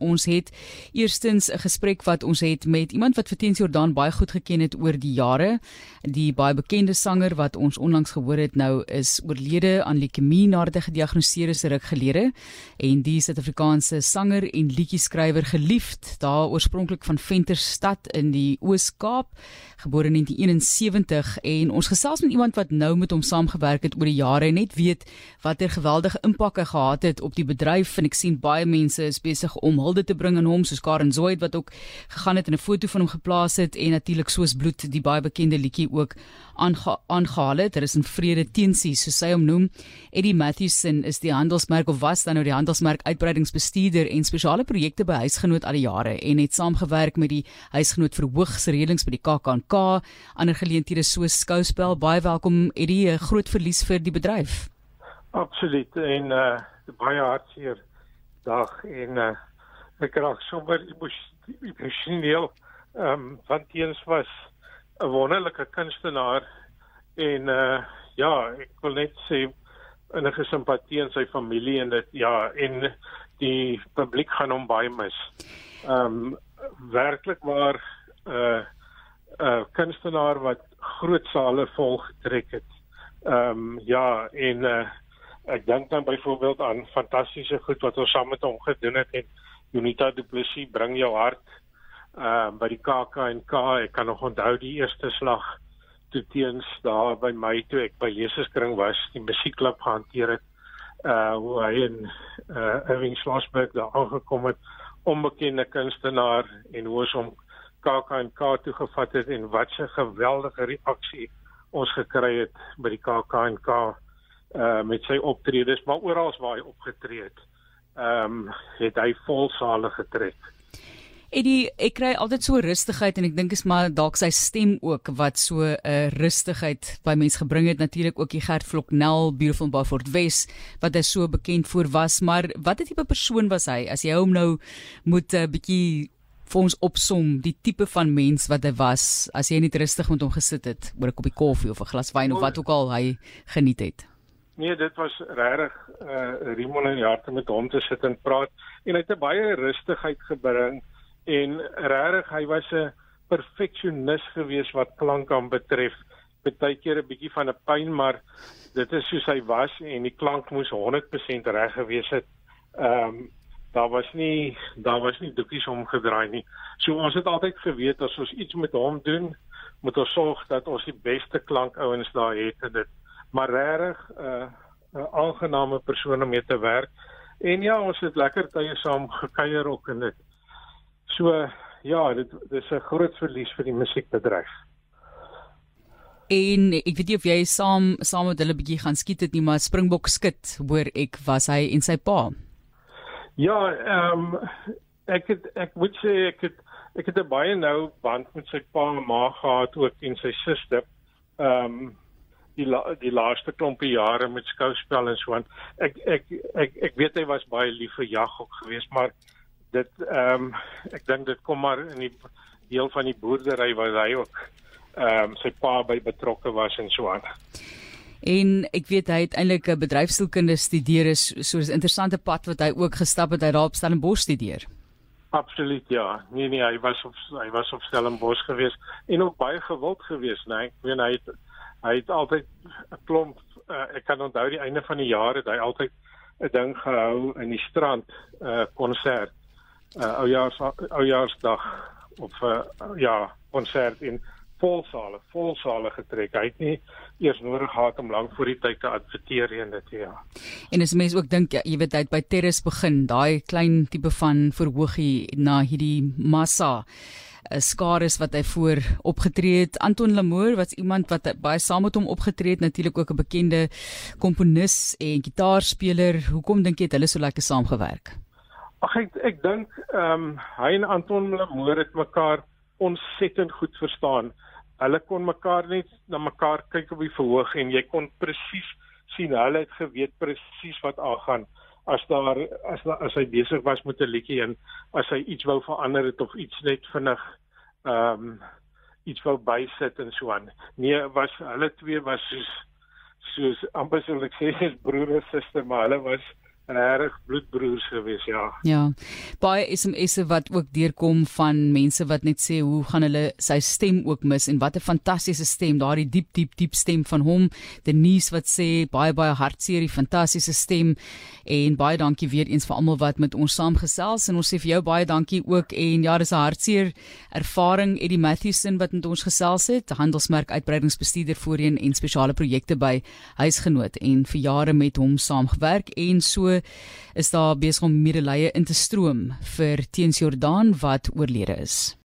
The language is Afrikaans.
Ons het eerstens 'n gesprek wat ons het met iemand wat vir Teens Jordan baie goed geken het oor die jare. Die baie bekende sanger wat ons onlangs gehoor het nou is oorlede aan leukemie nadat hy gediagnoseer is ruk gelede. En die Suid-Afrikaanse sanger en liedjie-skrywer geliefd daar oorspronklik van Venterstad in die Oos-Kaap, gebore in 1971 en ons gesels met iemand wat nou met hom saamgewerk het oor die jare en net weet watter geweldige impak hy gehad het op die bedryf en ek sien baie mense is besig om hulde te bring aan hom soos Karen Zoid wat ook gegaan het en 'n foto van hom geplaas het en natuurlik soos bloed die baie bekende liedjie ook aange aangehaal het. Daar is 'n vrede teensie soos hy hom noem. Eddie Matthewson is die handelsmerk of was dan nou die handelsmerk uitbreidingsbestuurder en spesiale projekte by Huisgenoot al die jare en het saamgewerk met die Huisgenoot verhoogsreëlings by die KAKNK, ander geleenthede soos skouspel. Baie welkom Eddie, 'n groot verlies vir die bedryf. Absoluut en uh baie hartseer dag en uh ek raak sommer emosioneel ehm um, want teens was 'n wonderlike kunstenaar en uh ja, ek wil net sê enige simpatie in sy familie en dit ja en die publiek gaan hom baie mis. Ehm um, werklik waar 'n uh, 'n uh, kunstenaar wat groot sale vol getrek het. Ehm um, ja en uh ek dink dan byvoorbeeld aan fantastiese goed wat ons saam met hom gedoen het en Unita Du Plessis bring jou hart uh by die KAK&K ek kan nog onthou die eerste slag toe teens daar by my toe ek by Jesuskring was die musiekklub gehanteer het uh hoe hy in uh Irving Schlossberg daar aangekom het onbekende kunstenaar en hoe ons hom KAK&K toe gevat het en wat 'n geweldige reaksie ons gekry het by die KAK&K uh met sy optredes maar oral waar hy opgetree het ehm um, het hy vol sale getrek. Eddie, ek kry altyd so rustigheid en ek dink is maar dalk sy stem ook wat so 'n uh, rustigheid by mense gebring het natuurlik ook die Gert Vloknel Beautiful Beaufort Wes wat hy so bekend voor was, maar watter tipe persoon was hy as jy hom nou moet 'n uh, bietjie vir ons opsom die tipe van mens wat hy was as jy net rustig met hom gesit het oor 'n koppie koffie of 'n glas wyn of wat ook al hy geniet het? Nee, dit was regtig uh Rimon en Jarte met hom te sit en praat en hy het 'n baie rustigheid gebring en regtig hy was 'n perfeksionis gewees wat klank aan betref. Partykeer 'n bietjie van 'n pyn, maar dit is soos hy was en die klank moes 100% reg gewees het. Ehm um, daar was nie daar was nie doekies omgedraai nie. So ons het altyd geweet as ons iets met hom doen, moet ons sorg dat ons die beste klankouens daar het en dit maar regtig 'n uh, 'n aangename persoon om mee te werk. En ja, ons het lekker tye saam gekuier ook en dit. So ja, dit dis 'n groot verlies vir die musiekbedryf. En ek weet nie of jy saam saam met hulle bietjie gaan skiet het nie, maar Springbok skit, hoor ek was hy en sy pa. Ja, ehm um, ek het ek moet sê ek het ek het 'n baie nou band met sy pa en ma gehad ook en sy suster. Ehm um, die la, die laaste klompie jare met skouspel en so aan. Ek ek ek ek weet hy was baie lief vir jag ook geweest, maar dit ehm um, ek dink dit kom maar in die deel van die boerdery waar hy ook ehm um, sy pa by betrokke was en so aan. En ek weet hy het eintlik 'n bedryfsielkunde studeer is so 'n interessante pad wat hy ook gestap het hy daar op Stellenbosch studeer. Absoluut ja. Nee nee, hy was op hy was op Stellenbosch geweest en ook baie gewild geweest, né? Nee. Ek weet hy het hy het altyd 'n klomp uh, ek kan onthou die einde van die jaar het hy altyd 'n ding gehou in die strand 'n uh, konsert uh, oujaars oujaarsdag of uh, ja konsert in volsale volsale getrek. Hy het nie eers nodig gehad om lank voor die tyd te adverteer en dit ja. En as mense ook dink ja, jy weet hy het by Terrace begin daai klein tipe van verhoogie na hierdie massa 'n skares wat hy voor opgetree het. Anton Lamour was iemand wat baie saam met hom opgetree het, natuurlik ook 'n bekende komponis en gitaarspeler. Hoekom dink jy het hulle so lekker saamgewerk? Ag ek ek dink ehm um, hy en Anton Lamour het mekaar ontsettend goed verstaan. Hulle kon mekaar net na mekaar kyk op die verhoog en jy kon presies sien hulle het geweet presies wat aangaan as daar as as hy besig was met 'n liedjie en as hy iets wou verander het of iets net vinnig ehm um, iets wou bysit en so aan. Nee, was hulle twee was soos soos amper so ek sê is broer en suster, maar hulle was regtig bloedbroers gewees ja. Ja. Baie SMS'e wat ook deurkom van mense wat net sê hoe gaan hulle sy stem ook mis en wat 'n fantastiese stem, daardie diep diep diep stem van hom. Denise wat sê baie baie hartseer, die fantastiese stem en baie dankie weer eens vir almal wat met ons saamgesels en ons sê vir jou baie dankie ook en ja, dis 'n hartseer ervaring Eddie Matthewson wat met ons gesels het, handelsmerk uitbreidingsbestuurder voorheen en spesiale projekte by Huisgenoot en vir jare met hom saamgewerk en so is daar besig om medelee in te stroom vir Teens Jordaan wat oorlede is.